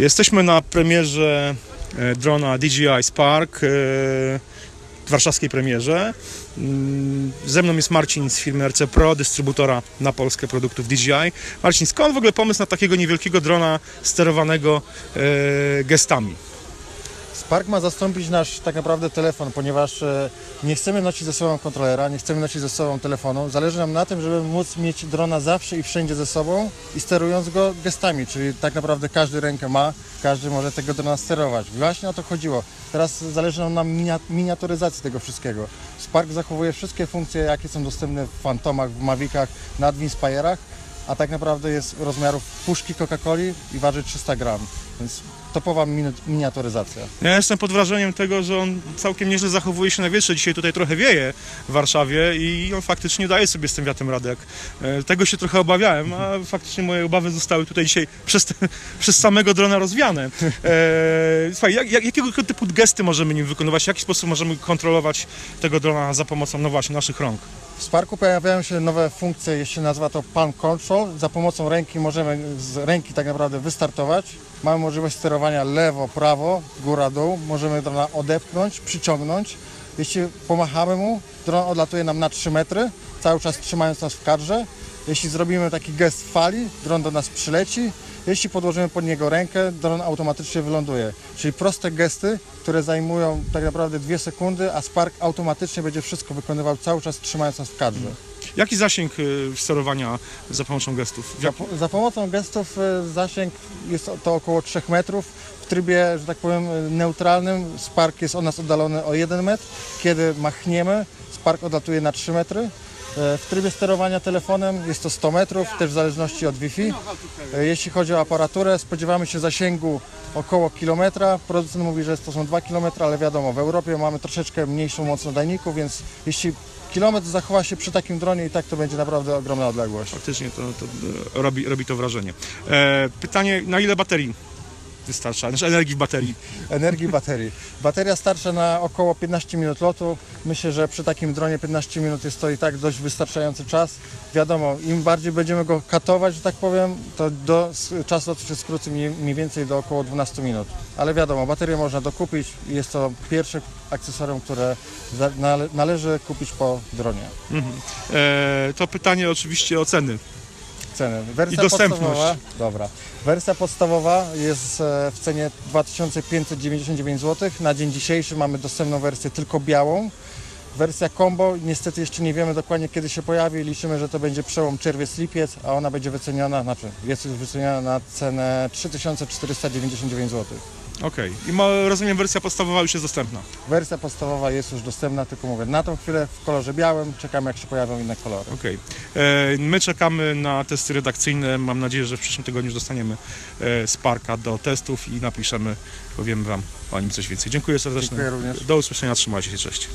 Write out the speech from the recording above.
Jesteśmy na premierze e, drona DJI Spark, e, warszawskiej premierze. Mm, Ze mną jest Marcin z firmy RC Pro, dystrybutora na Polskę produktów DJI. Marcin, skąd w ogóle pomysł na takiego niewielkiego drona sterowanego e, gestami? Spark ma zastąpić nasz tak naprawdę telefon, ponieważ e, nie chcemy nosić ze sobą kontrolera, nie chcemy nosić ze sobą telefonu. Zależy nam na tym, żeby móc mieć drona zawsze i wszędzie ze sobą i sterując go gestami, czyli tak naprawdę każdy rękę ma, każdy może tego drona sterować. Właśnie o to chodziło. Teraz zależy nam na minia- miniaturyzacji tego wszystkiego. Spark zachowuje wszystkie funkcje, jakie są dostępne w Phantomach, w Mavicach, nad Inspire'ach, a tak naprawdę jest rozmiarów puszki Coca-Coli i waży 300 gram, więc topowa mini- miniaturyzacja. Ja jestem pod wrażeniem tego, że on całkiem nieźle zachowuje się na wietrze. Dzisiaj tutaj trochę wieje w Warszawie i on faktycznie daje sobie z tym wiatrem radę. E, Tego się trochę obawiałem, a faktycznie moje obawy zostały tutaj dzisiaj przez, te, przez samego drona rozwiane. E, słuchaj, jak, jak, jakiego typu gesty możemy nim wykonywać? W jaki sposób możemy kontrolować tego drona za pomocą, no właśnie, naszych rąk? W Sparku pojawiają się nowe funkcje, jeśli nazywa to Palm Control. Za pomocą ręki możemy z ręki tak naprawdę wystartować. Mamy możliwość sterowania lewo, prawo, góra, dół. Możemy drona odepchnąć, przyciągnąć. Jeśli pomachamy mu, dron odlatuje nam na 3 metry, cały czas trzymając nas w kadrze. Jeśli zrobimy taki gest fali, dron do nas przyleci. Jeśli podłożymy pod niego rękę, dron automatycznie wyląduje. Czyli proste gesty, które zajmują tak naprawdę dwie sekundy, a Spark automatycznie będzie wszystko wykonywał cały czas trzymając nas w kadrze. Jaki zasięg e, sterowania za pomocą gestów? Za, po- za pomocą gestów e, zasięg jest to około 3 metrów. W trybie, że tak powiem, e, neutralnym Spark jest od nas oddalony o 1 metr. Kiedy machniemy, Spark odlatuje na 3 metry. E, W trybie sterowania telefonem jest to 100 metrów, też w zależności od Wi-Fi. E, Jeśli chodzi o aparaturę, spodziewamy się zasięgu około kilometra. Producent mówi, że to są 2 km, ale wiadomo, w Europie mamy troszeczkę mniejszą moc nadajników, więc jeśli kilometr zachowa się przy takim dronie i tak to będzie naprawdę ogromna odległość. Faktycznie to, to e, robi, robi to wrażenie. E, pytanie, na ile baterii wystarcza? Znaczy energii w baterii? energii baterii. Bateria starcza na około 15 minut lotu. Myślę, że przy takim dronie 15 minut jest to i tak dość wystarczający czas. Wiadomo, im bardziej będziemy go katować, że tak powiem, to do, czas lotu się skróci mniej, mniej więcej do około 12 minut. Ale wiadomo, baterię można dokupić i jest to pierwsze akcesorium, które należy kupić po dronie. Mhm. E, to pytanie oczywiście o ceny. Wersja I dostępność. Podstawowa, dobra. Wersja podstawowa jest e, w cenie 2599 zł. Na dzień dzisiejszy mamy dostępną wersję tylko białą. Wersja combo niestety jeszcze nie wiemy dokładnie kiedy się pojawi. Liczymy, że to będzie przełom czerwiec-lipiec, a ona będzie wyceniona, znaczy jest już wyceniona na cenę 3499 zł. Okej. I ma, rozumiem, wersja podstawowa już jest dostępna. Wersja podstawowa jest już dostępna, tylko mówię, na tą chwilę w kolorze białym. Czekamy jak się pojawią inne kolory. Okej. E, My czekamy na testy redakcyjne. Mam nadzieję, że w przyszłym tygodniu już dostaniemy e, Sparka do testów i napiszemy, powiemy Wam o nim coś więcej. Dziękuję serdecznie. Dziękuję również. Do usłyszenia, trzymajcie się, cześć.